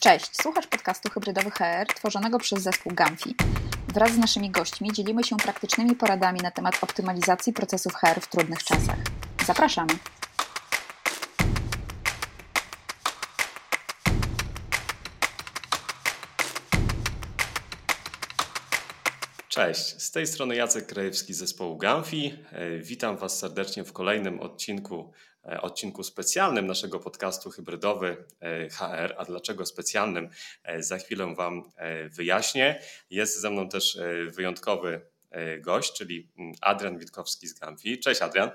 Cześć, słuchasz podcastu Hybrydowy HR tworzonego przez zespół Gamfi. Wraz z naszymi gośćmi dzielimy się praktycznymi poradami na temat optymalizacji procesów HR w trudnych czasach. Zapraszamy! Cześć, z tej strony Jacek Krajewski z zespołu Gamfi. Witam Was serdecznie w kolejnym odcinku E, odcinku specjalnym naszego podcastu hybrydowy e, HR. A dlaczego specjalnym? E, za chwilę Wam wyjaśnię. Jest ze mną też wyjątkowy gość, czyli mm, Adrian Witkowski z Gamfi. Cześć Adrian.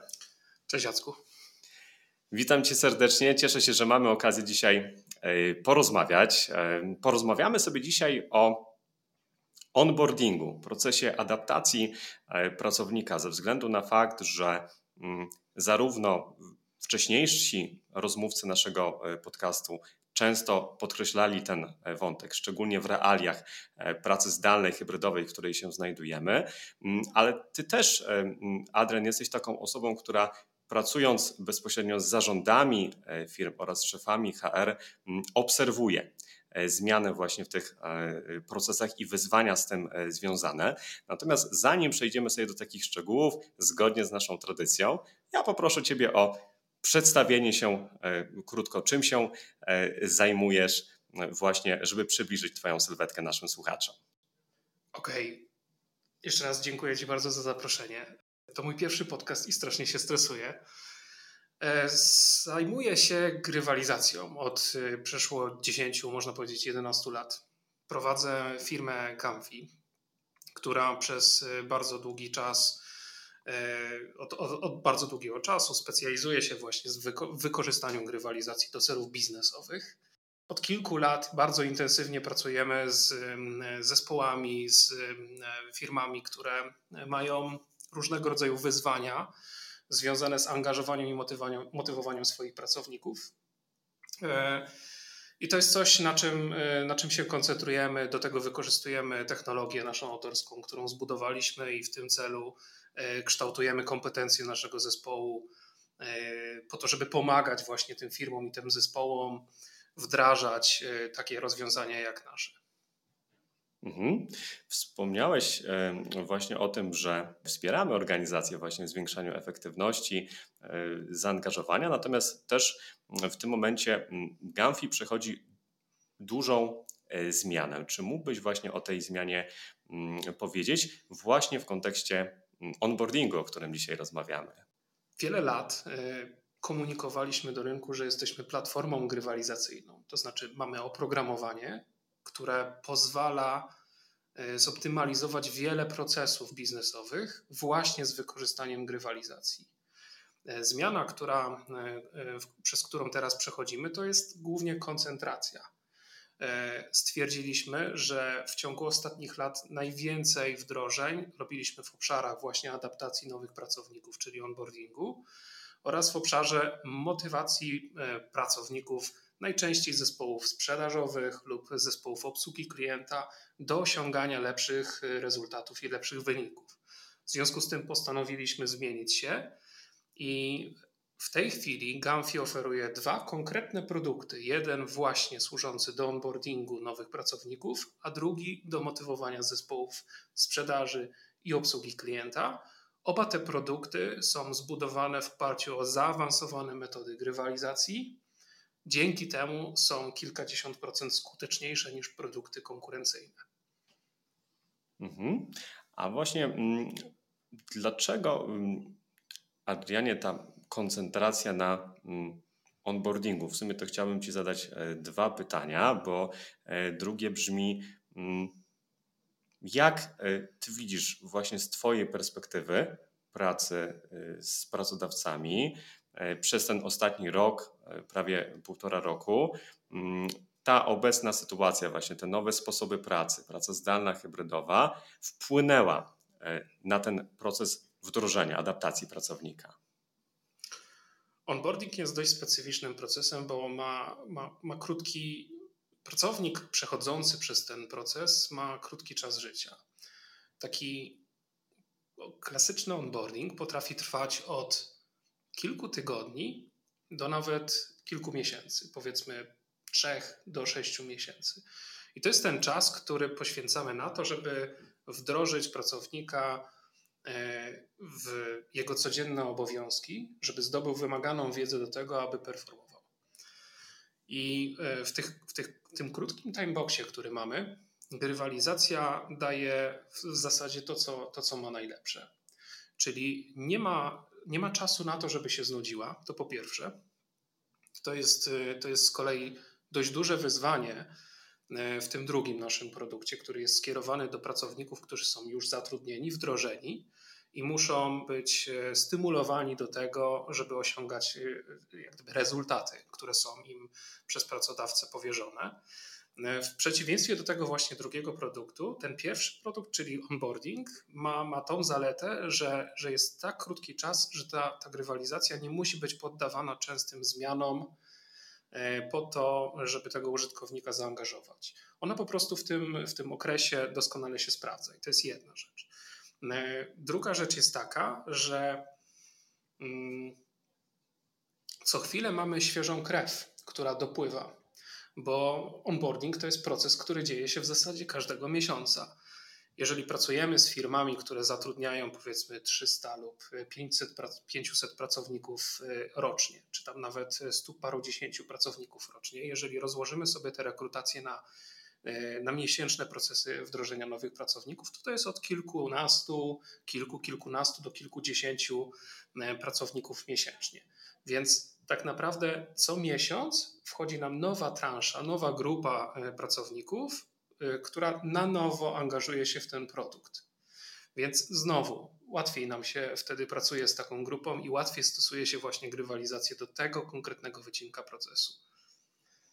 Cześć Jacku. Witam Cię serdecznie. Cieszę się, że mamy okazję dzisiaj porozmawiać. Porozmawiamy sobie dzisiaj o onboardingu, procesie adaptacji pracownika, ze względu na fakt, że mm, zarówno Wcześniejsi rozmówcy naszego e, podcastu często podkreślali ten e, wątek, szczególnie w realiach e, pracy zdalnej, hybrydowej, w której się znajdujemy. Mm, ale ty też, mm, Adrian, jesteś taką osobą, która pracując bezpośrednio z zarządami firm oraz szefami HR, obserwuje zmianę właśnie w tych procesach i wyzwania z tym związane. Natomiast zanim przejdziemy sobie do takich szczegółów, zgodnie z naszą tradycją, ja poproszę Ciebie o przedstawienie się e, krótko, czym się e, zajmujesz, e, właśnie, żeby przybliżyć Twoją sylwetkę naszym słuchaczom. Okej. Okay. Jeszcze raz dziękuję Ci bardzo za zaproszenie. To mój pierwszy podcast i strasznie się stresuję. Zajmuję się grywalizacją od przeszło 10, można powiedzieć 11 lat. Prowadzę firmę Camfi, która przez bardzo długi czas E, od, od, od, bardzo długiego czasu specjalizuje się właśnie w wyko wykorzystaniu grywalizacji do celów biznesowych. Od kilku lat bardzo intensywnie pracujemy z zespołami, z firmami, które mają różnego rodzaju wyzwania związane z angażowaniem i motywowaniem, swoich pracowników. E, I to jest coś, na czym, e, na czym się koncentrujemy. Do tego wykorzystujemy technologię naszą autorską, którą zbudowaliśmy, i w tym celu E, kształtujemy kompetencje naszego zespołu po to, żeby pomagać właśnie tym firmom i tym zespołom wdrażać takie rozwiązania jak nasze. Mhm. Wspomniałeś właśnie o tym, że wspieramy organizację właśnie w zwiększaniu efektywności, zaangażowania, natomiast też w tym momencie Gamfi przechodzi dużą zmianę. Czy mógłbyś właśnie o tej zmianie powiedzieć właśnie w kontekście onboardingu, o którym dzisiaj rozmawiamy. Wiele lat y, komunikowaliśmy do rynku, że jesteśmy platformą grywalizacyjną. To znaczy, mamy oprogramowanie, które pozwala y, zoptymalizować wiele procesów biznesowych właśnie z wykorzystaniem grywalizacji. Y, zmiana, która, przez którą teraz przechodzimy, to jest głównie koncentracja. E, stwierdziliśmy, że w ciągu ostatnich lat najwięcej wdrożeń robiliśmy w obszarach właśnie adaptacji nowych pracowników, czyli onboardingu, oraz w obszarze motywacji e, pracowników, najczęściej zespołów sprzedażowych lub zespołów obsługi klienta, do osiągania lepszych e, rezultatów i lepszych wyników. W związku z tym postanowiliśmy zmienić się i w tej chwili Gamfi oferuje dwa konkretne produkty. Jeden właśnie służący do onboardingu nowych pracowników, a drugi do motywowania zespołów sprzedaży i obsługi klienta. Oba te produkty są zbudowane w oparciu o zaawansowane metody grywalizacji. Dzięki temu są kilkadziesiąt procent skuteczniejsze niż produkty konkurencyjne. Mhm. A właśnie mm, dlaczego, mm, Adrianie, ta koncentracja na mm, onboardingu. W sumie to chciałbym Ci zadać e, dwa pytania, bo e, drugie brzmi, jak e, Ty widzisz właśnie z Twojej perspektywy pracy z pracodawcami przez ten ostatni rok, prawie półtora roku, mm, ta obecna sytuacja, właśnie te nowe sposoby pracy, praca zdalna, hybrydowa, wpłynęła na ten proces wdrożenia, adaptacji pracownika? Onboarding jest dość specyficznym procesem, bo ma, ma, ma krótki. Pracownik przechodzący przez ten proces ma krótki czas życia. Taki klasyczny onboarding potrafi trwać od kilku tygodni do nawet kilku miesięcy, powiedzmy 3 do 6 miesięcy. I to jest ten czas, który poświęcamy na to, żeby wdrożyć pracownika e, w jego codzienne obowiązki, żeby zdobył wymaganą wiedzę do tego, aby performował. I e, w, tych, w, tych, tym krótkim timeboxie, który mamy, grywalizacja daje w zasadzie to co, to, co ma najlepsze. Czyli nie ma, nie ma czasu na to, żeby się znudziła, to po pierwsze. To jest, e, to jest z kolei dość duże wyzwanie e, w tym drugim naszym produkcie, który jest skierowany do pracowników, którzy są już zatrudnieni, wdrożeni i muszą być e, stymulowani do tego, żeby osiągać jak gdyby rezultaty, które są im przez pracodawcę powierzone. W przeciwieństwie do tego właśnie drugiego produktu, ten pierwszy produkt, czyli onboarding, ma, ma tą zaletę, że, że jest tak krótki czas, że ta, ta grywalizacja nie musi być poddawana częstym zmianom e, po to, żeby tego użytkownika zaangażować. Ona po prostu w tym, w tym okresie doskonale się sprawdza i to jest jedna rzecz. E, druga rzecz jest taka, że mm, co chwilę mamy świeżą krew, która dopływa bo onboarding to jest proces, który dzieje się w zasadzie każdego miesiąca. Jeżeli pracujemy z firmami, które zatrudniają powiedzmy 300 lub 500, 500 pracowników y, rocznie, czy tam nawet 100 paru dziesięciu pracowników rocznie, jeżeli rozłożymy sobie te rekrutacje na, y, na miesięczne procesy wdrożenia nowych pracowników, to to jest od kilkunastu, kilku, kilkunastu do kilkudziesięciu y, pracowników miesięcznie. Więc tak naprawdę co miesiąc wchodzi nam nowa transza, nowa grupa e, pracowników, e, która na nowo angażuje się w ten produkt. Więc znowu łatwiej nam się wtedy pracuje z taką grupą i łatwiej stosuje się właśnie grywalizację do tego konkretnego wycinka procesu.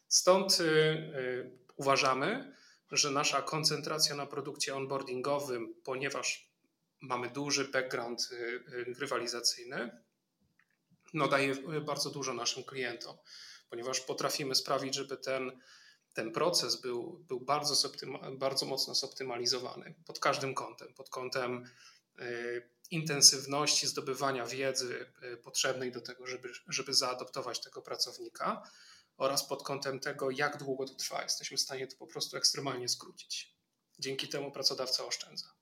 Stąd y, uważamy, że nasza koncentracja na produkcie onboardingowym, ponieważ mamy duży background y, grywalizacyjny, no daje bardzo dużo naszym klientom, ponieważ potrafimy sprawić, żeby ten, ten proces był, był bardzo, bardzo mocno zoptymalizowany pod każdym kątem, pod kątem y, intensywności zdobywania wiedzy y, potrzebnej do tego, żeby, żeby zaadoptować tego pracownika oraz pod kątem tego, jak długo to trwa. Jesteśmy w stanie to po prostu ekstremalnie skrócić. Dzięki temu pracodawca oszczędza.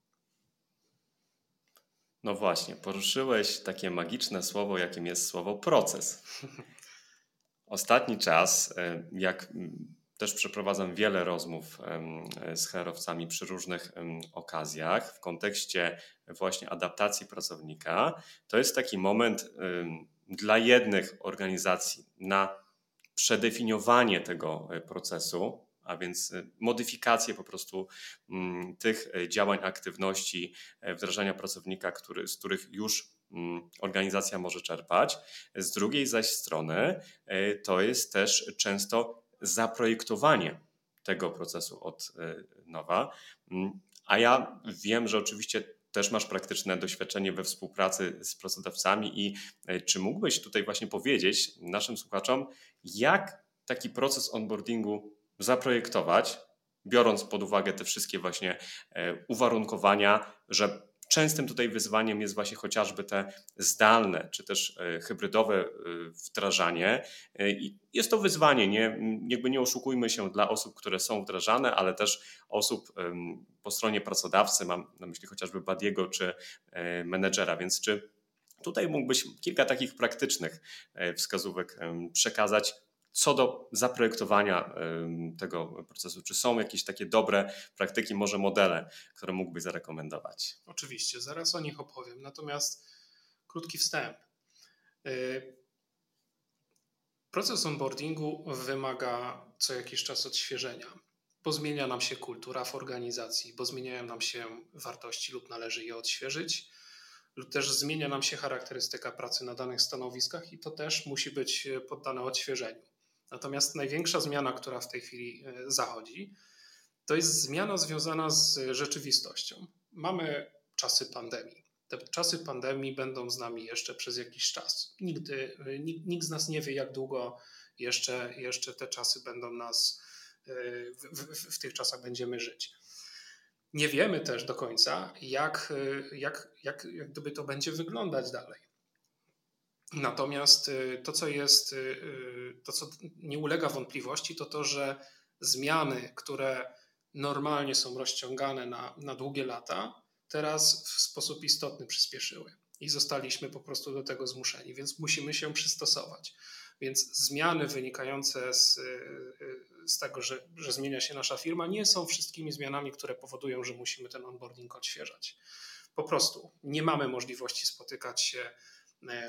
No właśnie, poruszyłeś takie magiczne słowo, jakim jest słowo proces. Ostatni czas, e, jak też przeprowadzam wiele rozmów z herowcami przy różnych okazjach w kontekście właśnie adaptacji pracownika, to jest taki moment dla jednych organizacji na przedefiniowanie tego e, procesu, a więc y, modyfikację po prostu mm, tych y, działań, aktywności e, wdrażania pracownika, który, z których już mm, organizacja może czerpać. Z drugiej zaś strony to jest też często zaprojektowanie tego procesu od nowa. Mm, a ja wiem, że oczywiście też masz praktyczne doświadczenie we współpracy z pracodawcami i czy mógłbyś tutaj właśnie powiedzieć naszym słuchaczom, jak taki proces onboardingu zaprojektować, biorąc pod uwagę te wszystkie właśnie e, uwarunkowania, że częstym tutaj wyzwaniem jest właśnie chociażby te zdalne czy też e, hybrydowe e, wdrażanie. I jest to wyzwanie, nie, jakby nie oszukujmy się dla osób, które są wdrażane, ale też osób po stronie pracodawcy, mam na myśli chociażby Badiego czy menedżera, więc czy tutaj mógłbyś kilka takich praktycznych wskazówek przekazać, co do zaprojektowania tego procesu, czy są jakieś takie dobre praktyki, może modele, które mógłbyś zarekomendować? Oczywiście, zaraz o nich opowiem. Natomiast krótki wstęp. Y, proces onboardingu wymaga co jakiś czas odświeżenia, bo zmienia nam się kultura w organizacji, bo zmieniają nam się wartości lub należy je odświeżyć, lub też zmienia nam się charakterystyka pracy na danych stanowiskach i to też musi być poddane odświeżeniu. Natomiast największa zmiana, która w tej chwili e, zachodzi, to jest zmiana związana z rzeczywistością. Mamy czasy pandemii. Te czasy pandemii będą z nami jeszcze przez jakiś czas. Nigdy, e, nikt, nikt z nas nie wie, jak długo jeszcze, jeszcze te czasy będą nas, e, w, w, w tych czasach będziemy żyć. Nie wiemy też do końca, jak, jak, jak, jak gdyby to będzie wyglądać dalej. Natomiast to, co jest, to, co nie ulega wątpliwości, to to, że zmiany, które normalnie są rozciągane na, na długie lata, teraz w sposób istotny przyspieszyły i zostaliśmy po prostu do tego zmuszeni, więc musimy się przystosować. Więc zmiany wynikające z, z tego, że, że zmienia się nasza firma, nie są wszystkimi zmianami, które powodują, że musimy ten onboarding odświeżać. Po prostu nie mamy możliwości spotykać się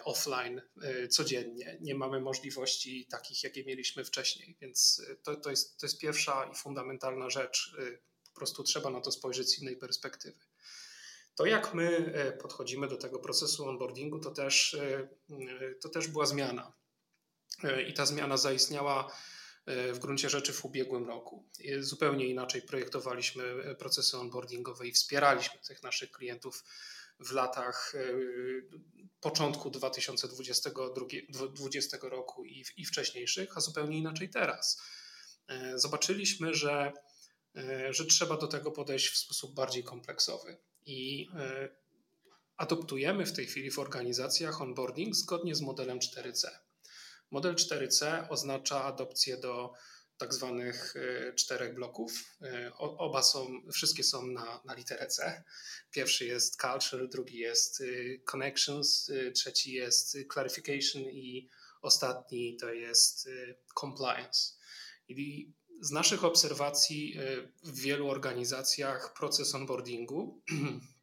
offline e, codziennie. Nie mamy możliwości takich, jakie mieliśmy wcześniej, więc e, to, to, jest, to jest pierwsza i fundamentalna rzecz. Po prostu trzeba na to spojrzeć z innej perspektywy. To, jak my podchodzimy do tego procesu onboardingu, to też, to też była zmiana. I ta zmiana zaistniała w gruncie rzeczy w ubiegłym roku. Zupełnie inaczej projektowaliśmy procesy onboardingowe i wspieraliśmy tych naszych klientów w latach e, początku 2020 roku i, i wcześniejszych, a zupełnie inaczej teraz. E, zobaczyliśmy, że, e, że trzeba do tego podejść w sposób bardziej kompleksowy i adoptujemy w tej chwili w organizacjach onboarding zgodnie z modelem 4C. Model 4C oznacza adopcję do tak zwanych e, czterech bloków. E, oba są, wszystkie są na, na literę C. Pierwszy jest culture, drugi jest e, connections, trzeci jest clarification i ostatni to jest compliance. I z naszych obserwacji w wielu organizacjach proces onboardingu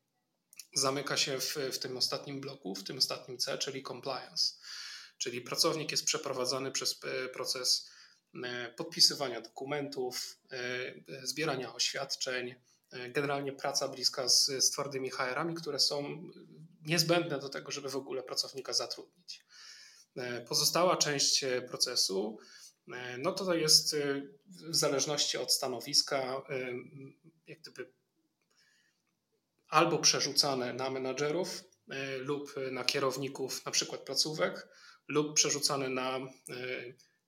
zamyka się w, w tym ostatnim bloku, w tym ostatnim C, czyli compliance. Czyli pracownik jest przeprowadzany przez proces podpisywania dokumentów, e, zbierania oświadczeń, generalnie praca bliska z, z twardymi HR-ami, które są niezbędne do tego, żeby w ogóle pracownika zatrudnić. Pozostała część procesu, no to, jest w zależności od stanowiska, jak gdyby albo przerzucane na menadżerów lub na kierowników, na przykład placówek, lub przerzucane na e,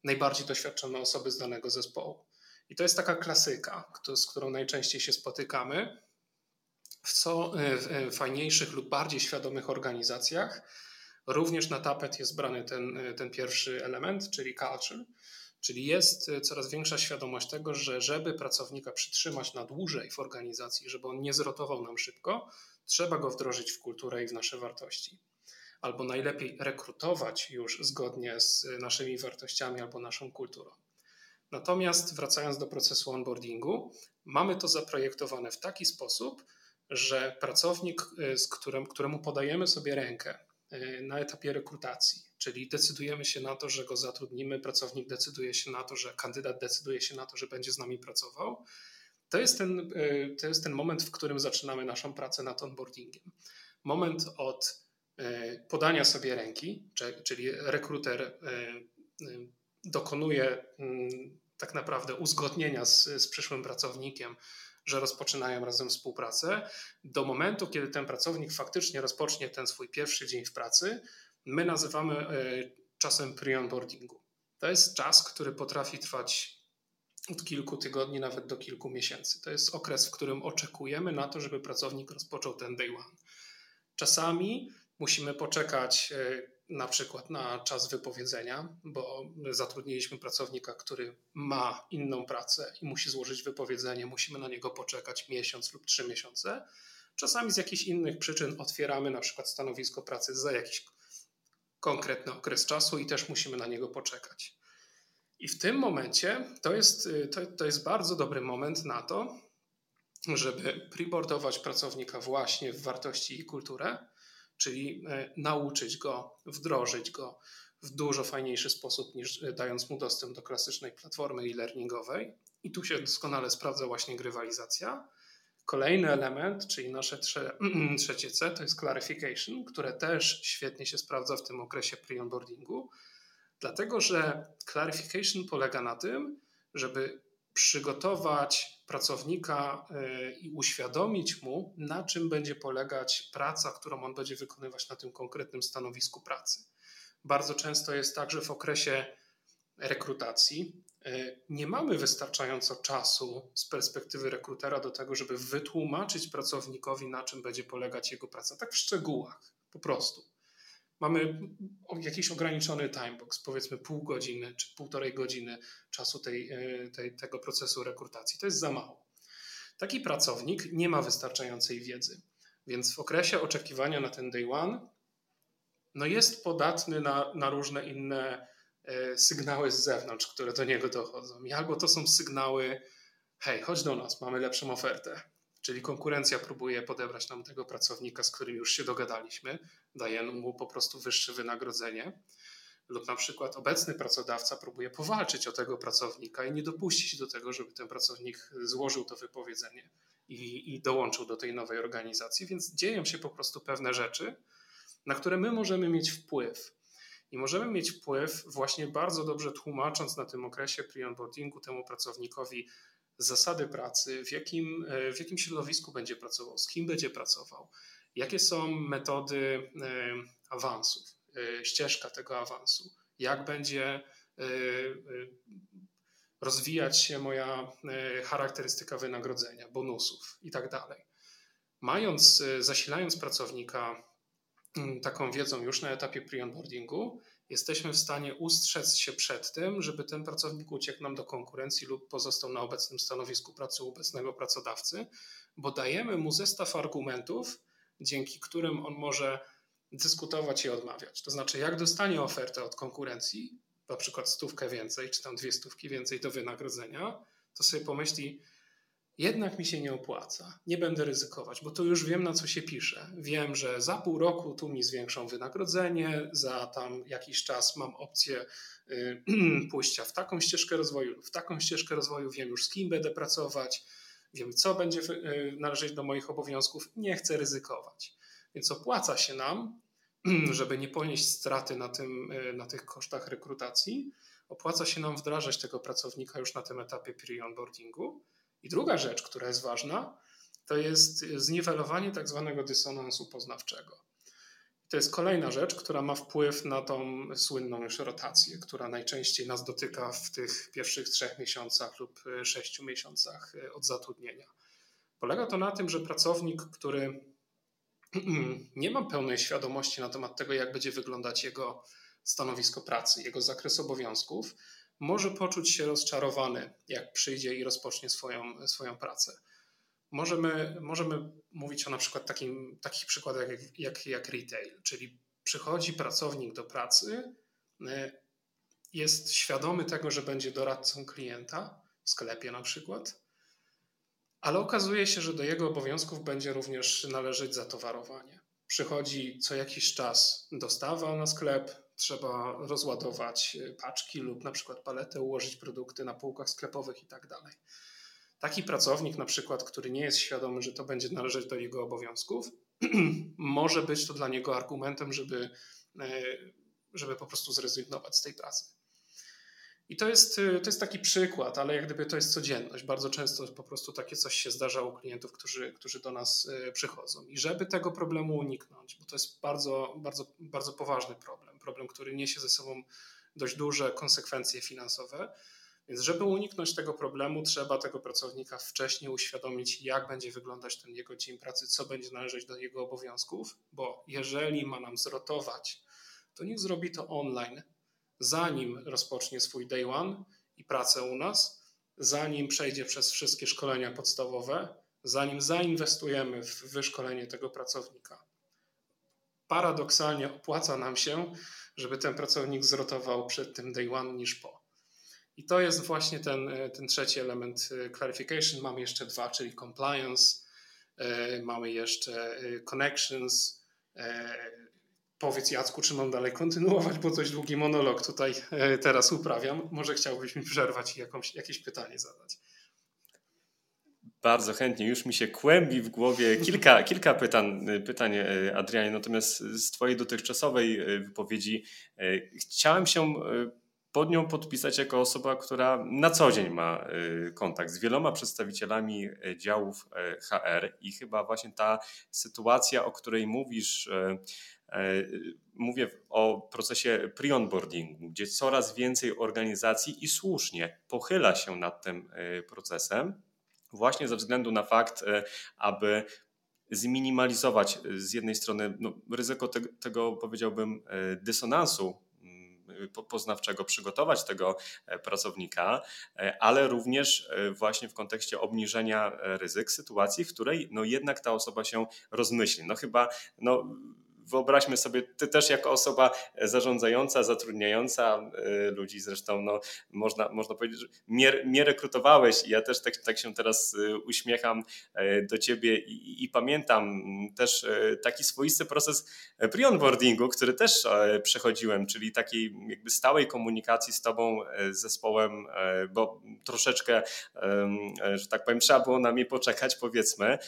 najbardziej doświadczone osoby z danego zespołu. I to jest taka klasyka, z którą najczęściej się spotykamy. W co e, e, fajniejszych lub bardziej świadomych organizacjach również na tapet jest brany ten, ten pierwszy element, czyli culture. Czyli jest coraz większa świadomość tego, że żeby pracownika przytrzymać na dłużej w organizacji, żeby on nie zrotował nam szybko, trzeba go wdrożyć w kulturę i w nasze wartości albo najlepiej rekrutować już zgodnie z naszymi wartościami albo naszą kulturą. Natomiast wracając do procesu onboardingu, mamy to zaprojektowane w taki sposób, że pracownik, y, z którym, któremu podajemy sobie rękę y, na etapie rekrutacji, czyli decydujemy się na to, że go zatrudnimy, pracownik decyduje się na to, że kandydat decyduje się na to, że będzie z nami pracował, to jest ten, to jest ten moment, w którym zaczynamy naszą pracę nad onboardingiem. Moment od E, podania sobie ręki, czyli rekruter e, e, dokonuje mm, tak naprawdę uzgodnienia z, z przyszłym pracownikiem, że rozpoczynają razem współpracę, do momentu, kiedy ten pracownik faktycznie rozpocznie ten swój pierwszy dzień w pracy, my nazywamy czasem pre-onboardingu. To jest czas, który potrafi trwać od kilku tygodni, nawet do kilku miesięcy. To jest okres, w którym oczekujemy na to, żeby pracownik rozpoczął ten day one. Czasami Musimy poczekać e, na przykład na czas wypowiedzenia, bo zatrudniliśmy pracownika, który ma inną pracę i musi złożyć wypowiedzenie. Musimy na niego poczekać miesiąc lub trzy miesiące. Czasami z jakichś innych przyczyn otwieramy na przykład stanowisko pracy za jakiś konkretny okres czasu i też musimy na niego poczekać. I w tym momencie to jest, e, to, to jest bardzo dobry moment na to, żeby preboardować pracownika właśnie w wartości i kulturę, czyli e, nauczyć go, wdrożyć go w dużo fajniejszy sposób niż e, dając mu dostęp do klasycznej platformy e-learningowej. I tu się doskonale sprawdza właśnie grywalizacja. Kolejny element, czyli nasze trze trzecie C, to jest clarification, które też świetnie się sprawdza w tym okresie pre-onboardingu, dlatego że clarification polega na tym, żeby przygotować pracownika y, i uświadomić mu, na czym będzie polegać praca, którą on będzie wykonywać na tym konkretnym stanowisku pracy. Bardzo często jest tak, że w okresie rekrutacji y, nie mamy wystarczająco czasu z perspektywy rekrutera do tego, żeby wytłumaczyć pracownikowi, na czym będzie polegać jego praca, tak w szczegółach, po prostu. Mamy jakiś ograniczony timebox, powiedzmy pół godziny czy półtorej godziny czasu tej, tej, tego procesu rekrutacji. To jest za mało. Taki pracownik nie ma wystarczającej wiedzy, więc w okresie oczekiwania na ten day one no jest podatny na, na różne inne e, sygnały z zewnątrz, które do niego dochodzą. Albo to są sygnały, hej, chodź do nas, mamy lepszą ofertę. Czyli konkurencja próbuje podebrać nam tego pracownika, z którym już się dogadaliśmy, daje mu po prostu wyższe wynagrodzenie. Lub na przykład obecny pracodawca próbuje powalczyć o tego pracownika i nie dopuścić do tego, żeby ten pracownik złożył to wypowiedzenie i, i dołączył do tej nowej organizacji. Więc dzieją się po prostu pewne rzeczy, na które my możemy mieć wpływ. I możemy mieć wpływ właśnie bardzo dobrze tłumacząc na tym okresie pre-onboardingu temu pracownikowi zasady pracy, w jakim, w jakim środowisku będzie pracował, z kim będzie pracował, jakie są metody e, awansów, e, ścieżka tego awansu, jak będzie e, rozwijać się moja charakterystyka wynagrodzenia, bonusów i tak dalej. Mając, zasilając pracownika Mm, taką wiedzą już na etapie pre-onboardingu, jesteśmy w stanie ustrzec się przed tym, żeby ten pracownik uciekł nam do konkurencji lub pozostał na obecnym stanowisku pracy u obecnego pracodawcy, bo dajemy mu zestaw argumentów, dzięki którym on może dyskutować i odmawiać. To znaczy, jak dostanie ofertę od konkurencji, na przykład stówkę więcej, czy tam dwie stówki więcej do wynagrodzenia, to sobie pomyśli, jednak mi się nie opłaca, nie będę ryzykować, bo to już wiem na co się pisze. Wiem, że za pół roku tu mi zwiększą wynagrodzenie, za tam jakiś czas mam opcję y, pójścia w taką ścieżkę rozwoju, w taką ścieżkę rozwoju, wiem już z kim będę pracować, wiem co będzie y, należeć do moich obowiązków, nie chcę ryzykować. Więc opłaca się nam, żeby nie ponieść straty na, tym, y, na tych kosztach rekrutacji, opłaca się nam wdrażać tego pracownika już na tym etapie pre-onboardingu i druga rzecz, która jest ważna, to jest zniwelowanie tak zwanego dysonansu poznawczego. To jest kolejna rzecz, która ma wpływ na tą słynną już rotację, która najczęściej nas dotyka w tych pierwszych trzech miesiącach lub sześciu miesiącach od zatrudnienia. Polega to na tym, że pracownik, który nie ma pełnej świadomości na temat tego, jak będzie wyglądać jego stanowisko pracy, jego zakres obowiązków, może poczuć się rozczarowany, jak przyjdzie i rozpocznie swoją, swoją pracę. Możemy, możemy mówić o na przykład takim, takich przykładach jak, jak, jak retail, czyli przychodzi pracownik do pracy, y, jest świadomy tego, że będzie doradcą klienta w sklepie na przykład, ale okazuje się, że do jego obowiązków będzie również należeć zatowarowanie. Przychodzi co jakiś czas dostawa na sklep, trzeba rozładować y, paczki lub na przykład paletę, ułożyć produkty na półkach sklepowych i tak dalej. Taki pracownik, na przykład, który nie jest świadomy, że to będzie należeć do jego obowiązków, może być to dla niego argumentem, żeby, e, żeby po prostu zrezygnować z tej pracy. I to jest, y, to jest taki przykład, ale jak gdyby to jest codzienność. Bardzo często po prostu takie coś się zdarza u klientów, którzy, którzy do nas y, przychodzą. I żeby tego problemu uniknąć, bo to jest bardzo, bardzo, bardzo poważny problem, problem, który niesie ze sobą dość duże konsekwencje finansowe. Więc żeby uniknąć tego problemu, trzeba tego pracownika wcześniej uświadomić, jak będzie wyglądać ten jego dzień pracy, co będzie należeć do jego obowiązków, bo jeżeli ma nam zrotować, to niech zrobi to online, zanim rozpocznie swój day one i pracę u nas, zanim przejdzie przez wszystkie szkolenia podstawowe, zanim zainwestujemy w wyszkolenie tego pracownika. Paradoksalnie opłaca nam się, żeby ten pracownik zrotował przed tym day one niż po. I to jest właśnie ten, ten trzeci element e, clarification. Mamy jeszcze dwa, czyli compliance, e, mamy jeszcze e, connections, Powiedz Jacku, czy mam dalej kontynuować, bo dość długi monolog tutaj e, teraz uprawiam. Może chciałbyś mi przerwać i jakąś, jakieś pytanie zadać. Bardzo chętnie. Już mi się kłębi w głowie kilka, kilka pytań, pytań, e, Adrianie. Natomiast z Twojej dotychczasowej e, wypowiedzi chciałem się pod nią podpisać jako osoba, która na co dzień ma kontakt z wieloma przedstawicielami działów HR i chyba właśnie ta sytuacja, o której mówisz, E, mówię o procesie pre-onboardingu, gdzie coraz więcej organizacji i słusznie pochyla się nad tym e, procesem, właśnie ze względu na fakt, e, aby zminimalizować z jednej strony no, ryzyko te, tego, powiedziałbym, dysonansu poznawczego przygotować tego e, pracownika, e, ale również e, właśnie w kontekście obniżenia ryzyk sytuacji, w której no jednak ta osoba się rozmyśli. No chyba no, wyobraźmy sobie, ty też jako osoba zarządzająca, zatrudniająca y, ludzi, zresztą no, można, można powiedzieć, że mnie, rekrutowałeś i ja też tak, tak się teraz y, uśmiecham do ciebie i, i pamiętam też taki swoisty proces pre-onboardingu, który też przechodziłem, czyli takiej jakby stałej komunikacji z tobą, z zespołem, bo troszeczkę, że tak powiem, trzeba było na mnie poczekać, powiedzmy.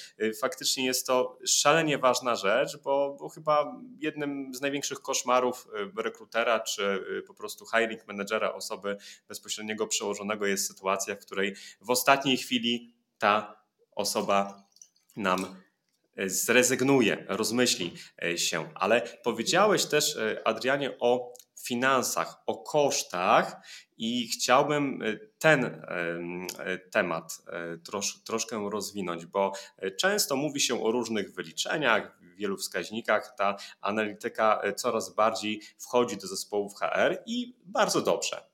Faktycznie jest to szalenie ważna rzecz, bo, bo chyba jednym z największych koszmarów e, rekrutera czy e, po prostu hiring managera, osoby bezpośredniego przełożonego jest sytuacja, w której w ostatniej chwili ta osoba nam e, zrezygnuje, rozmyśli się. Ale powiedziałeś też, Adrianie, o finansach, o kosztach i chciałbym ten temat trosz, troszkę rozwinąć, bo często mówi się o różnych wyliczeniach, wielu wskaźnikach ta analityka e, coraz bardziej wchodzi do zespołów HR i bardzo dobrze.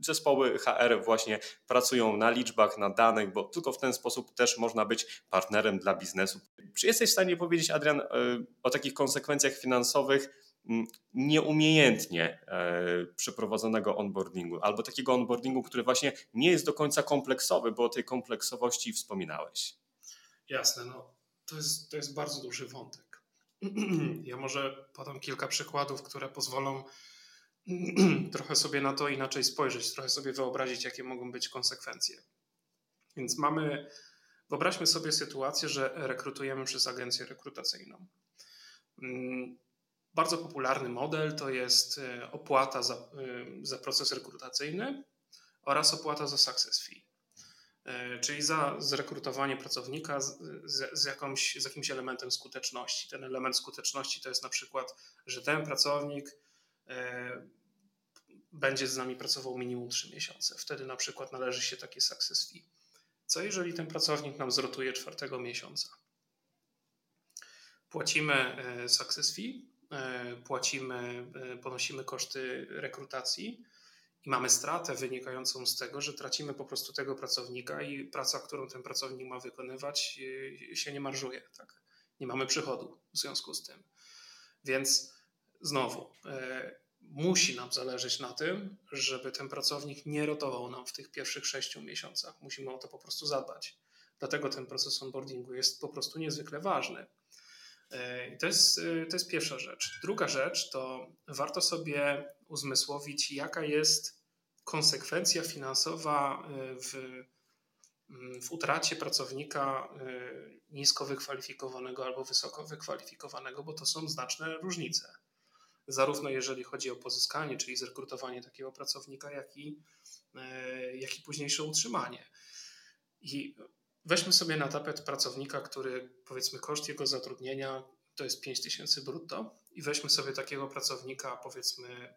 Zespoły HR właśnie pracują na liczbach, na danych, bo tylko w ten sposób też można być partnerem dla biznesu. Czy jesteś w stanie powiedzieć, Adrian, e, o takich konsekwencjach finansowych nieumiejętnie e, przeprowadzonego onboardingu, albo takiego onboardingu, który właśnie nie jest do końca kompleksowy, bo o tej kompleksowości wspominałeś? Jasne, no to jest, to jest bardzo duży wątek. Ja może podam kilka przykładów, które pozwolą trochę sobie na to inaczej spojrzeć, trochę sobie wyobrazić, jakie mogą być konsekwencje. Więc mamy, wyobraźmy sobie sytuację, że rekrutujemy przez agencję rekrutacyjną. Bardzo popularny model to jest e, opłata za, e, za proces rekrutacyjny oraz opłata za success fee. E, czyli za zrekrutowanie pracownika z, z, z, jakąś, z jakimś elementem skuteczności. Ten element skuteczności to jest na przykład, że ten pracownik będzie z nami pracował minimum 3 miesiące. Wtedy na przykład należy się takie success fee. Co jeżeli ten pracownik nam zrotuje czwartego miesiąca? Płacimy success fee, płacimy, ponosimy koszty rekrutacji, i mamy stratę wynikającą z tego, że tracimy po prostu tego pracownika i praca, którą ten pracownik ma wykonywać, y, się nie marżuje. Tak? Nie mamy przychodu w związku z tym. Więc znowu, e, musi nam zależeć na tym, żeby ten pracownik nie rotował nam w tych pierwszych sześciu miesiącach. Musimy o to po prostu zadbać. Dlatego ten proces onboardingu jest po prostu niezwykle ważny. E, I to jest, e, to jest pierwsza rzecz. Druga rzecz to warto sobie uzmysłowić, jaka jest konsekwencja finansowa e, w, mm, w utracie pracownika nisko wykwalifikowanego albo wysoko wykwalifikowanego, bo to są znaczne różnice. Zarówno jeżeli chodzi o pozyskanie, czyli zrekrutowanie takiego pracownika, jak i, jak i późniejsze utrzymanie. I Weźmy sobie na tapet pracownika, który powiedzmy koszt jego zatrudnienia to jest 5000 brutto i weźmy sobie takiego pracownika powiedzmy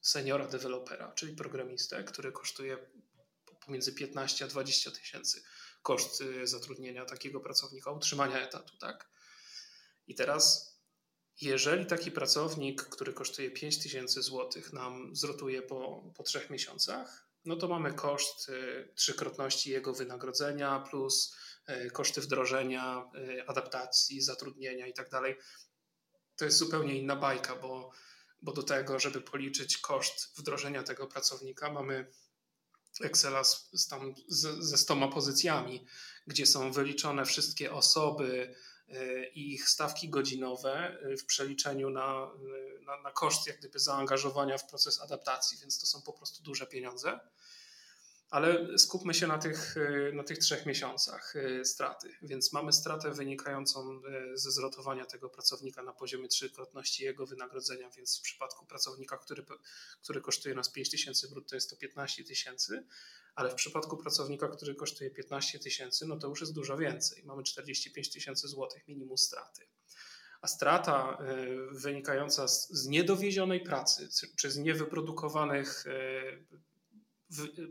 seniora dewelopera, czyli programistę, który kosztuje pomiędzy 15 a 20 tysięcy koszt y, zatrudnienia takiego pracownika, utrzymania etatu, tak? I teraz jeżeli taki pracownik, który kosztuje 5 tysięcy złotych nam zrotuje po, po trzech miesiącach, no to mamy koszt y, trzykrotności jego wynagrodzenia plus y, koszty wdrożenia, y, adaptacji, zatrudnienia i tak dalej. To jest zupełnie inna bajka, bo, bo do tego, żeby policzyć koszt wdrożenia tego pracownika, mamy Excela z, z tam, z, ze stoma pozycjami, gdzie są wyliczone wszystkie osoby, i ich stawki godzinowe w przeliczeniu na, na, na koszt jak gdyby zaangażowania w proces adaptacji, więc to są po prostu duże pieniądze. Ale skupmy się na tych, na tych trzech miesiącach e, straty. Więc mamy stratę wynikającą e, ze zrotowania tego pracownika na poziomie trzykrotności jego wynagrodzenia, więc w przypadku pracownika, który, który kosztuje nas 5 tysięcy brutto, jest to 15 tysięcy, ale w przypadku pracownika, który kosztuje 15 tysięcy, no to już jest dużo więcej. Mamy 45 tysięcy złotych minimum straty. A strata y, wynikająca z, niedowiezionej pracy czy z niewyprodukowanych y,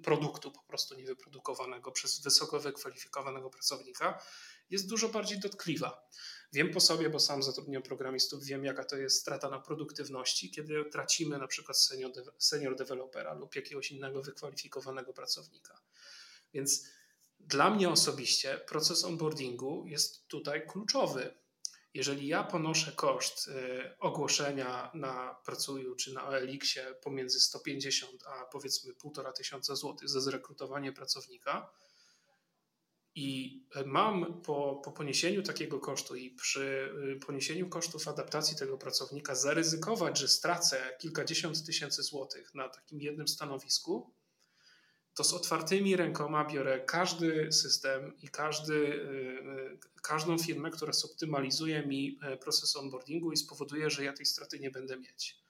produktu po prostu niewyprodukowanego przez wysoko wykwalifikowanego pracownika jest dużo bardziej dotkliwa. Wiem po sobie, bo sam zatrudniam programistów, wiem jaka to jest strata na produktywności, kiedy tracimy na przykład senior, senior dewelopera lub jakiegoś innego wykwalifikowanego pracownika. Więc dla mnie osobiście proces onboardingu jest tutaj kluczowy. Jeżeli ja ponoszę koszt y, ogłoszenia na Pracuju czy na OLX-ie pomiędzy 150 a powiedzmy 1,5 tysiąca złotych za zrekrutowanie pracownika, i mam po, po poniesieniu takiego kosztu i przy y, poniesieniu kosztów adaptacji tego pracownika zaryzykować, że stracę kilkadziesiąt tysięcy złotych na takim jednym stanowisku, to z otwartymi rękoma biorę każdy system i każdy, y, y, każdą firmę, która zoptymalizuje mi e, proces onboardingu i spowoduje, że ja tej straty nie będę mieć.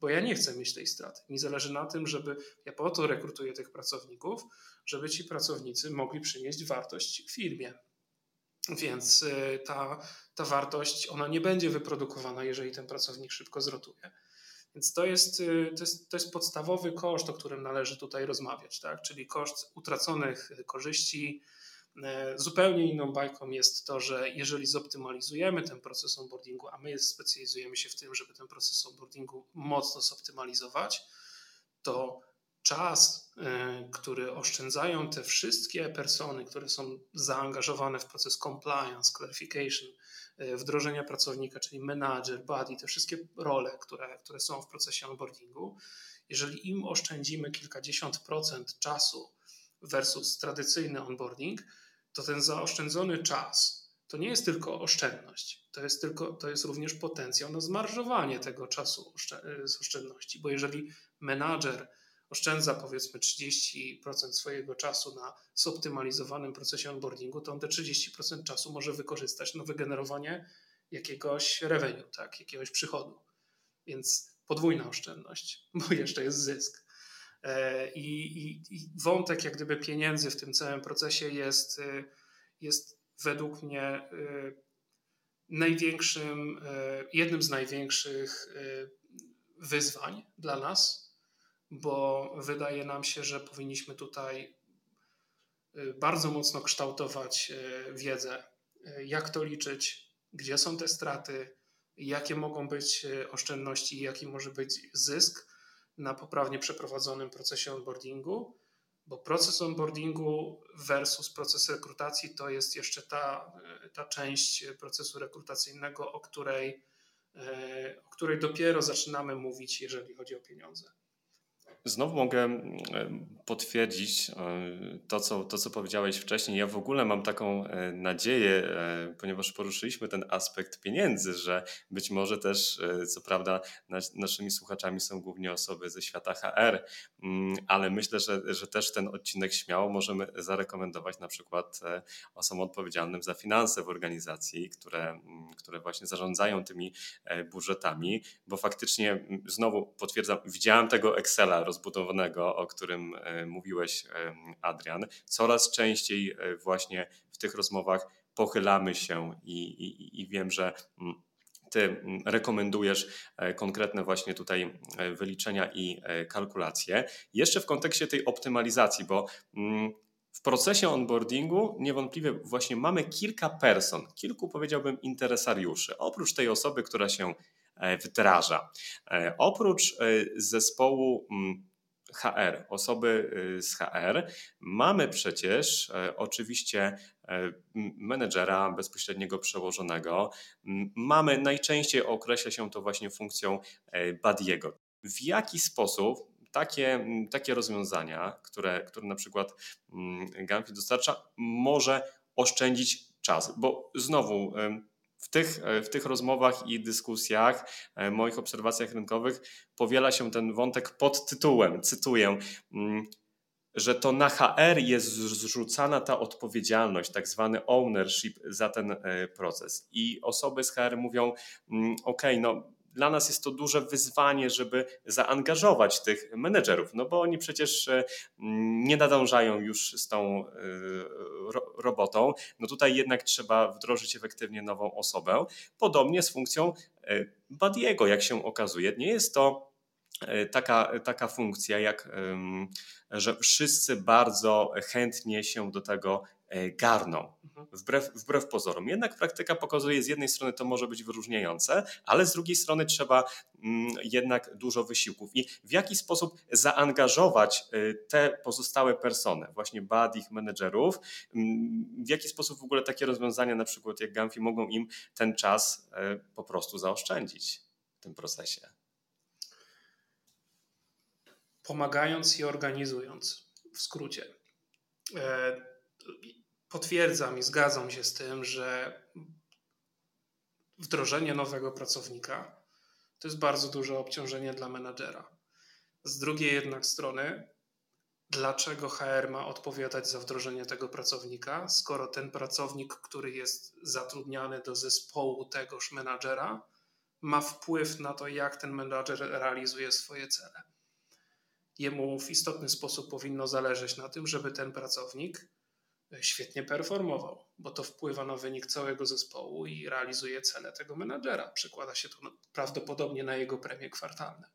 Bo ja nie chcę mieć tej straty. Mi zależy na tym, żeby ja po to rekrutuję tych pracowników, żeby ci pracownicy mogli przynieść wartość firmie. Więc y, ta, ta wartość, ona nie będzie wyprodukowana, jeżeli ten pracownik szybko zrotuje. Więc to jest, y, to jest, to jest podstawowy koszt, o którym należy tutaj rozmawiać, tak? czyli koszt utraconych korzyści. Y, zupełnie inną bajką jest to, że jeżeli zoptymalizujemy ten proces onboardingu, a my specjalizujemy się w tym, żeby ten proces onboardingu mocno zoptymalizować, to czas, e, który oszczędzają te wszystkie persony, które są zaangażowane w proces compliance, clarification, e, wdrożenia pracownika, czyli manager, buddy, te wszystkie role, które, które są w procesie onboardingu, jeżeli im oszczędzimy kilkadziesiąt procent czasu versus tradycyjny onboarding, to ten zaoszczędzony czas to nie jest tylko oszczędność, to jest, tylko, to jest również potencjał na zmarżowanie tego czasu e, z oszczędności, bo jeżeli menadżer oszczędza powiedzmy 30% swojego czasu na zoptymalizowanym procesie onboardingu, to on te 30% czasu może wykorzystać na wygenerowanie jakiegoś revenue, tak, jakiegoś przychodu. Więc podwójna oszczędność, bo jeszcze jest zysk. E, I, i, i wątek jak gdyby pieniędzy w tym całym procesie jest, e, jest według mnie e, największym, jednym z największych wyzwań dla nas, bo wydaje nam się, że powinniśmy tutaj bardzo mocno kształtować wiedzę, jak to liczyć, gdzie są te straty, jakie mogą być oszczędności, jaki może być zysk na poprawnie przeprowadzonym procesie onboardingu, bo proces onboardingu versus proces rekrutacji to jest jeszcze ta, ta część procesu rekrutacyjnego, o której, o której dopiero zaczynamy mówić, jeżeli chodzi o pieniądze. Znowu mogę potwierdzić e, to co, to, co powiedziałeś wcześniej. Ja w ogóle mam taką e, nadzieję, e, ponieważ poruszyliśmy ten aspekt pieniędzy, że być może też, co prawda, naszymi słuchaczami są głównie osoby ze świata HR, mm, ale myślę, że, że też ten odcinek śmiało możemy zarekomendować na przykład osobom odpowiedzialnym za finanse w organizacji, które, mm, które właśnie zarządzają tymi budżetami, bo faktycznie znowu potwierdzam, widziałem tego Excela rozbudowanego, o którym e, mówiłeś, e, Adrian. Coraz częściej e, właśnie w tych rozmowach pochylamy się i, i, i wiem, że mm, ty mm, rekomendujesz konkretne właśnie tutaj wyliczenia i kalkulacje. Jeszcze w kontekście tej optymalizacji, bo mm, w procesie onboardingu niewątpliwie właśnie mamy kilka person, kilku powiedziałbym interesariuszy. Oprócz tej osoby, która się wdraża. E, oprócz e, zespołu mm, HR, osoby z HR, mamy przecież oczywiście menedżera bezpośredniego przełożonego. Mamy najczęściej określa się to właśnie funkcją Badiego. W jaki sposób takie, takie rozwiązania, które, które na przykład Gamfi dostarcza, może oszczędzić czas? Bo znowu w tych, e, w tych rozmowach i dyskusjach, e, moich obserwacjach rynkowych powiela się ten wątek pod tytułem, cytuję, mm, że to na HR jest zrzucana ta odpowiedzialność, tak zwany ownership za ten e, proces. I osoby z HR mówią: mm, OK, no dla nas jest to duże wyzwanie, żeby zaangażować tych menedżerów, no bo oni przecież e, nie nadążają już z tą e, robotą. No tutaj jednak trzeba wdrożyć efektywnie nową osobę. Podobnie z funkcją e, Badiego, jak się okazuje. Nie jest to taka, taka funkcja, jak że wszyscy bardzo chętnie się do tego garną, mhm. wbrew, wbrew pozorom. Jednak praktyka pokazuje, z jednej strony to może być wyróżniające, ale z drugiej strony trzeba mm, jednak dużo wysiłków. I w jaki sposób zaangażować e, te pozostałe persony, właśnie buddyich, menedżerów, mm, w jaki sposób w ogóle takie rozwiązania, na przykład jak Gamfi, mogą im ten czas e, po prostu zaoszczędzić w tym procesie? Pomagając i organizując, w skrócie potwierdzam i zgadzam się z tym, że wdrożenie nowego pracownika to jest bardzo duże obciążenie dla menadżera. Z drugiej jednak strony, dlaczego HR ma odpowiadać za wdrożenie tego pracownika, skoro ten pracownik, który jest zatrudniany do zespołu tegoż menadżera, ma wpływ na to, jak ten menadżer realizuje swoje cele. Jemu w istotny sposób powinno zależeć na tym, żeby ten pracownik świetnie performował, bo to wpływa na wynik całego zespołu i realizuje cele tego menadżera. Przekłada się to prawdopodobnie na jego premie kwartalne.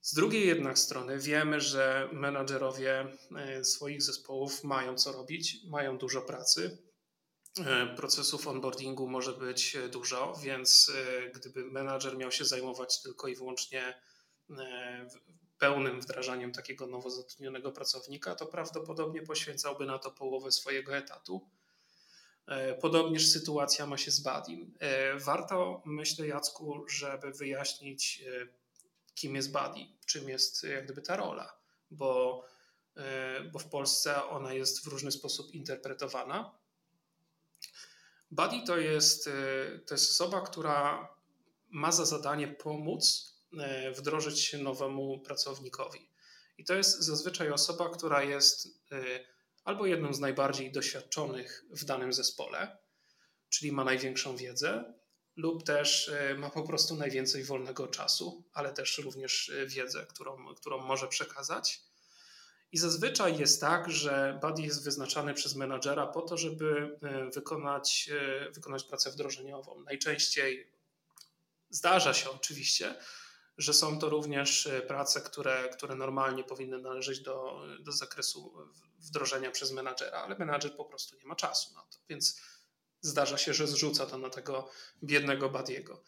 Z drugiej jednak strony wiemy, że menadżerowie e, swoich zespołów mają co robić, mają dużo pracy. E, procesów onboardingu może być dużo, więc e, gdyby menadżer miał się zajmować tylko i wyłącznie pełnym wdrażaniem takiego nowo zatrudnionego pracownika, to prawdopodobnie poświęcałby na to połowę swojego etatu. E, podobnież sytuacja ma się z Badim. E, warto, myślę, Jacku, żeby wyjaśnić, e, kim jest Badi, czym jest jak gdyby ta rola, bo, bo w Polsce ona jest w różny sposób interpretowana. Buddy to jest, to jest osoba, która ma za zadanie pomóc wdrożyć się nowemu pracownikowi. I to jest zazwyczaj osoba, która jest e, albo jedną z najbardziej doświadczonych w danym zespole, czyli ma największą wiedzę, lub też e, ma po prostu najwięcej wolnego czasu, ale też również wiedzę, którą, którą może przekazać. I zazwyczaj jest tak, że buddy jest wyznaczany przez menadżera po to, żeby wykonać, wykonać pracę wdrożeniową. Najczęściej zdarza się oczywiście, że są to również e, prace, które, które normalnie powinny należeć do, do zakresu wdrożenia przez menadżera, ale menadżer po prostu nie ma czasu na to, więc zdarza się, że zrzuca to na tego biednego Badiego.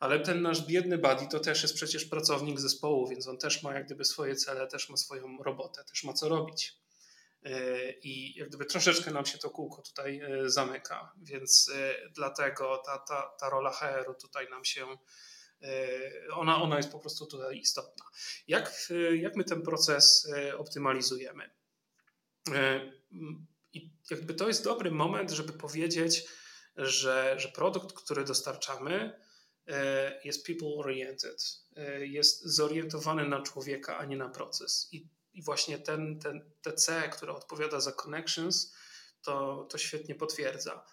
Ale ten nasz biedny buddy to też jest przecież pracownik zespołu, więc on też ma jak gdyby swoje cele, też ma swoją robotę, też ma co robić. E, I jak gdyby troszeczkę nam się to kółko tutaj e, zamyka, więc dlatego ta, ta, ta rola HR-u tutaj nam się ona, ona jest po prostu tutaj istotna. Jak, e, jak my ten proces e, optymalizujemy? I jakby to jest dobry moment, żeby powiedzieć, że, że produkt, który dostarczamy, jest people-oriented, jest zorientowany na człowieka, a nie na proces. I, i właśnie ten, ten, te C, które odpowiada za connections, to, to świetnie potwierdza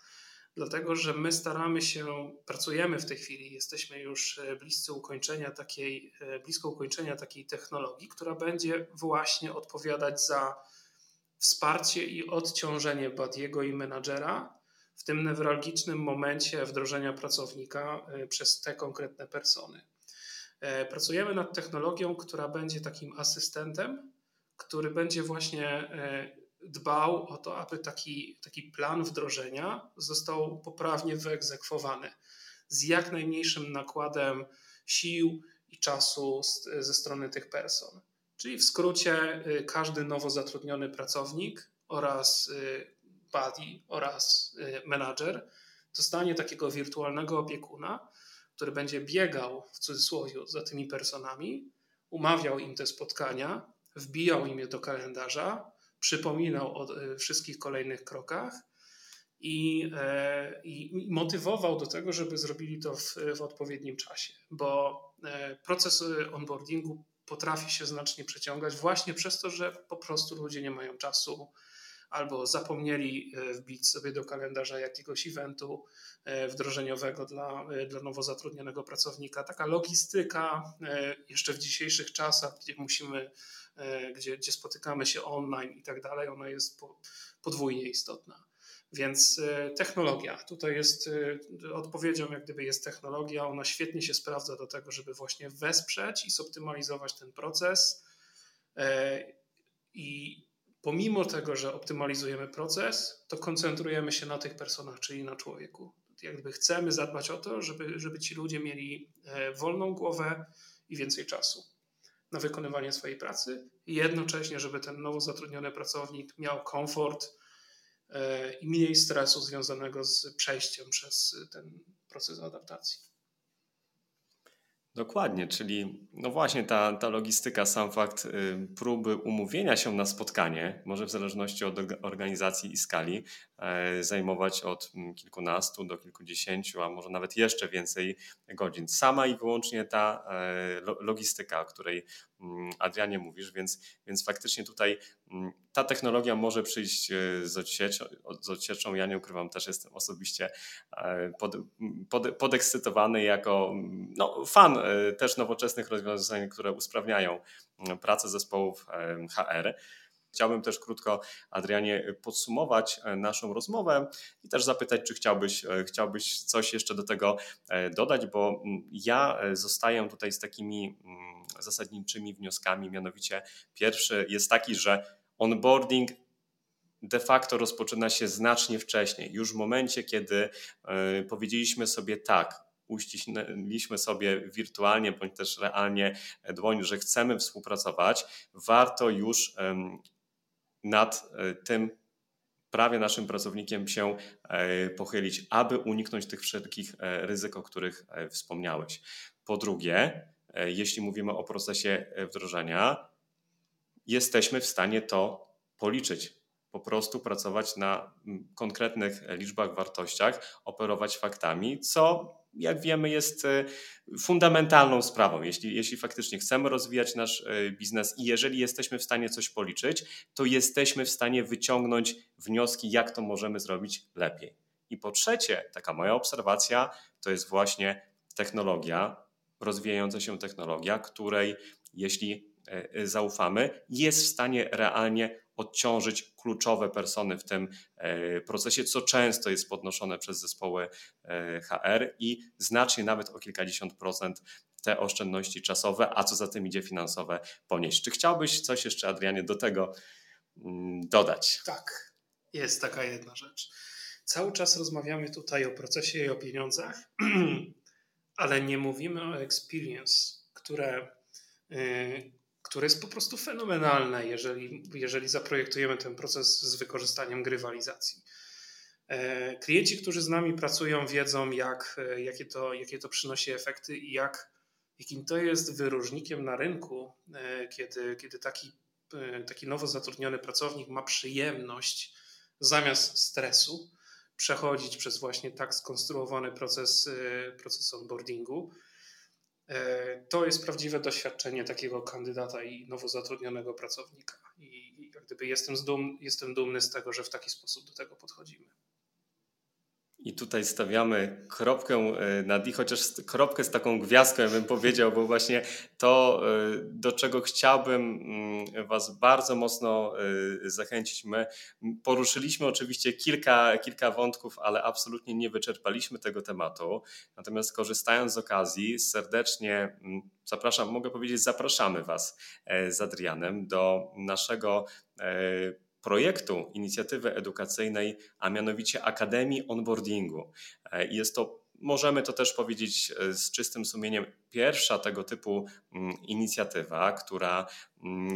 dlatego że my staramy się, pracujemy w tej chwili, jesteśmy już e, bliscy ukończenia takiej, e, blisko ukończenia takiej technologii, która będzie właśnie odpowiadać za wsparcie i odciążenie Badiego i menadżera w tym newralgicznym momencie wdrożenia pracownika e, przez te konkretne persony. Pracujemy nad technologią, która będzie takim asystentem, który będzie właśnie dbał o to, aby taki, taki plan wdrożenia został poprawnie wyegzekwowany z jak najmniejszym nakładem sił i czasu ze strony tych person. Czyli w skrócie y, każdy nowo zatrudniony pracownik oraz y, buddy oraz y, menadżer dostanie takiego wirtualnego opiekuna, który będzie biegał w cudzysłowie za tymi personami, umawiał im te spotkania, wbijał im je do kalendarza, przypominał o e, wszystkich kolejnych krokach i, e, i motywował do tego, żeby zrobili to w, w odpowiednim czasie, bo e, proces onboardingu potrafi się znacznie przeciągać właśnie przez to, że po prostu ludzie nie mają czasu albo zapomnieli wbić sobie do kalendarza jakiegoś eventu wdrożeniowego dla, dla nowo zatrudnionego pracownika. Taka logistyka jeszcze w dzisiejszych czasach, gdzie musimy gdzie, gdzie spotykamy się online i tak dalej, ona jest podwójnie istotna. Więc technologia, tutaj jest odpowiedzią, jak gdyby jest technologia, ona świetnie się sprawdza do tego, żeby właśnie wesprzeć i zoptymalizować ten proces. I pomimo tego, że optymalizujemy proces, to koncentrujemy się na tych personach, czyli na człowieku. Jakby chcemy zadbać o to, żeby, żeby ci ludzie mieli e, wolną głowę i więcej czasu na wykonywanie swojej pracy i jednocześnie, żeby ten nowo zatrudniony pracownik miał komfort e, i mniej stresu związanego z przejściem przez ten proces adaptacji. Dokładnie, czyli no właśnie ta, ta logistyka, sam fakt y, próby umówienia się na spotkanie, może w zależności od organizacji i skali, e, zajmować od mm, kilkunastu do kilkudziesięciu, a może nawet jeszcze więcej godzin. Sama i wyłącznie ta e, logistyka, o której Adrianie mówisz, więc, więc faktycznie tutaj mm, ta technologia może przyjść e, z odsieczą, z. Ja nie ukrywam, też jestem osobiście pod, pod, podekscytowany jako no, fan też nowoczesnych rozwiązań, które usprawniają pracę zespołów HR. Chciałbym też krótko, Adrianie, podsumować e, naszą rozmowę i też zapytać, czy chciałbyś, e, chciałbyś coś jeszcze do tego e, dodać, bo mm, ja zostaję tutaj z takimi mm, zasadniczymi wnioskami, mianowicie pierwszy jest taki, że onboarding de facto rozpoczyna się znacznie wcześniej, już w momencie, kiedy powiedzieliśmy sobie tak, uściśniliśmy sobie wirtualnie bądź też realnie dłoń, że chcemy współpracować, warto już nad e, tym prawie naszym pracownikiem się e, pochylić, aby uniknąć tych wszelkich e, ryzyk, o których wspomniałeś. Po drugie, jeśli mówimy o procesie wdrożenia, jesteśmy w stanie to policzyć. Po prostu pracować na konkretnych liczbach, wartościach, operować faktami, co jak wiemy, jest e, fundamentalną sprawą. Jeśli, jeśli faktycznie chcemy rozwijać nasz e, biznes i jeżeli jesteśmy w stanie coś policzyć, to jesteśmy w stanie wyciągnąć wnioski, jak to możemy zrobić lepiej. I po trzecie, taka moja obserwacja to jest właśnie technologia, rozwijająca się technologia, której jeśli e, zaufamy, jest w stanie realnie odciążyć kluczowe persony w tym e, procesie, co często jest podnoszone przez zespoły e, HR i znacznie nawet o kilkadziesiąt procent te oszczędności czasowe, a co za tym idzie finansowe ponieść. Czy chciałbyś coś jeszcze, Adrianie, do tego mm, dodać? Tak, jest taka jedna rzecz. Cały czas rozmawiamy tutaj o procesie i o pieniądzach, ale nie mówimy o experience, które y, które jest po prostu fenomenalne, jeżeli, jeżeli zaprojektujemy ten proces z wykorzystaniem grywalizacji. E, klienci, którzy z nami pracują, wiedzą, jak, e, jakie, to, jakie to przynosi efekty i jak, jakim to jest wyróżnikiem na rynku, e, kiedy, kiedy taki, taki nowo zatrudniony pracownik ma przyjemność zamiast stresu przechodzić przez właśnie tak skonstruowany proces, proces onboardingu to jest prawdziwe doświadczenie takiego kandydata i nowo zatrudnionego pracownika. I jak gdyby jestem, dum, jestem dumny z tego, że w taki sposób do tego podchodzimy. I tutaj stawiamy kropkę e, nad i, chociaż kropkę z taką gwiazdką, ja bym powiedział, bo właśnie to, e, do czego chciałbym mm, Was bardzo mocno e, zachęcić. My poruszyliśmy oczywiście kilka, kilka wątków, ale absolutnie nie wyczerpaliśmy tego tematu. Natomiast korzystając z okazji, serdecznie mm, zapraszam, mogę powiedzieć, zapraszamy Was z Adrianem do naszego projektu, inicjatywy edukacyjnej, a mianowicie Akademii Onboardingu. E, jest to możemy to też powiedzieć e, z czystym sumieniem, pierwsza tego typu mm, inicjatywa, która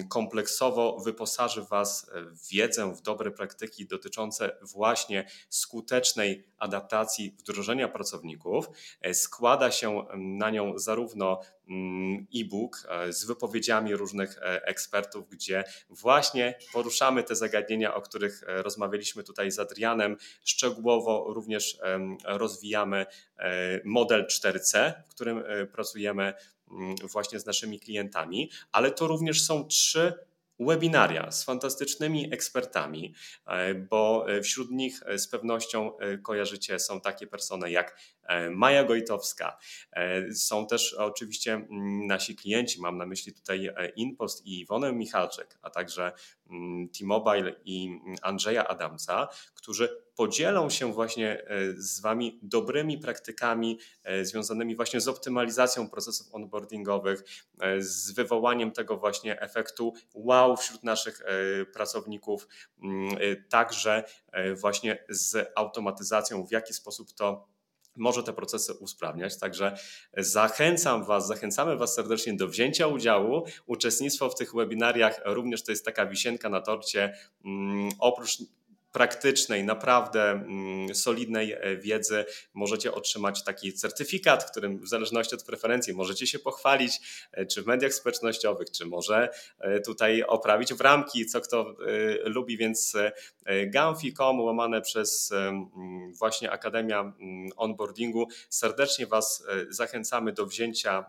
kompleksowo wyposaży Was w wiedzę, w dobre praktyki dotyczące właśnie skutecznej adaptacji wdrożenia pracowników. E, składa się na nią zarówno mm, e-book e, z wypowiedziami różnych ekspertów, gdzie właśnie poruszamy te zagadnienia, o których rozmawialiśmy tutaj z Adrianem. Szczegółowo również rozwijamy model 4C, w którym pracujemy mm, właśnie z naszymi klientami, ale to również są trzy webinaria z fantastycznymi ekspertami, e, bo e, wśród nich e, z pewnością kojarzycie są takie persony jak Maja Gojtowska. Są też oczywiście mm, nasi klienci, mam na myśli tutaj Inpost i Iwonę Michalczek, a także mm, T-Mobile i Andrzeja Adamca, którzy podzielą się właśnie z Wami dobrymi praktykami związanymi właśnie z optymalizacją procesów onboardingowych, z wywołaniem tego właśnie efektu wow wśród naszych pracowników, mm, także właśnie z automatyzacją, w jaki sposób to może te procesy usprawniać. Także zachęcam Was, zachęcamy Was serdecznie do wzięcia udziału. Uczestnictwo w tych webinariach również to jest taka wisienka na torcie. Mm, oprócz praktycznej, naprawdę mm, solidnej e, wiedzy możecie otrzymać taki certyfikat, którym w zależności od preferencji możecie się pochwalić, e, czy w mediach społecznościowych, czy może e, tutaj oprawić w ramki, co kto lubi, więc Gamfi.com łamane przez właśnie Akademia Onboardingu. Serdecznie Was zachęcamy do wzięcia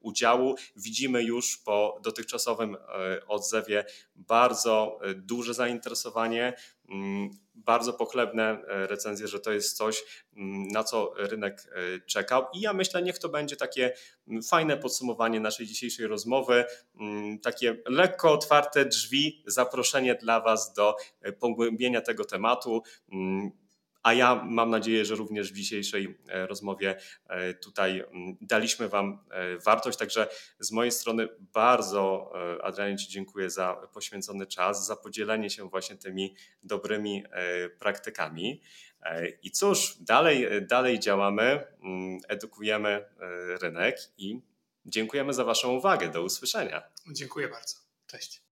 udziału. Widzimy już po dotychczasowym e, odzewie bardzo e, duże zainteresowanie, mm, bardzo pochlebne recenzje, że to jest coś, mm, na co rynek czekał. I ja myślę, niech to będzie takie mm, fajne podsumowanie naszej dzisiejszej rozmowy, takie lekko otwarte drzwi, zaproszenie dla Was do pogłębienia tego tematu. A ja mam nadzieję, że również w dzisiejszej e, rozmowie e, tutaj daliśmy Wam e, wartość. Także z mojej strony bardzo Adrianie Ci dziękuję za poświęcony czas, za podzielenie się właśnie tymi dobrymi praktykami. I cóż, dalej, dalej działamy, edukujemy rynek i dziękujemy za Waszą uwagę. Do usłyszenia. Dziękuję bardzo. Cześć.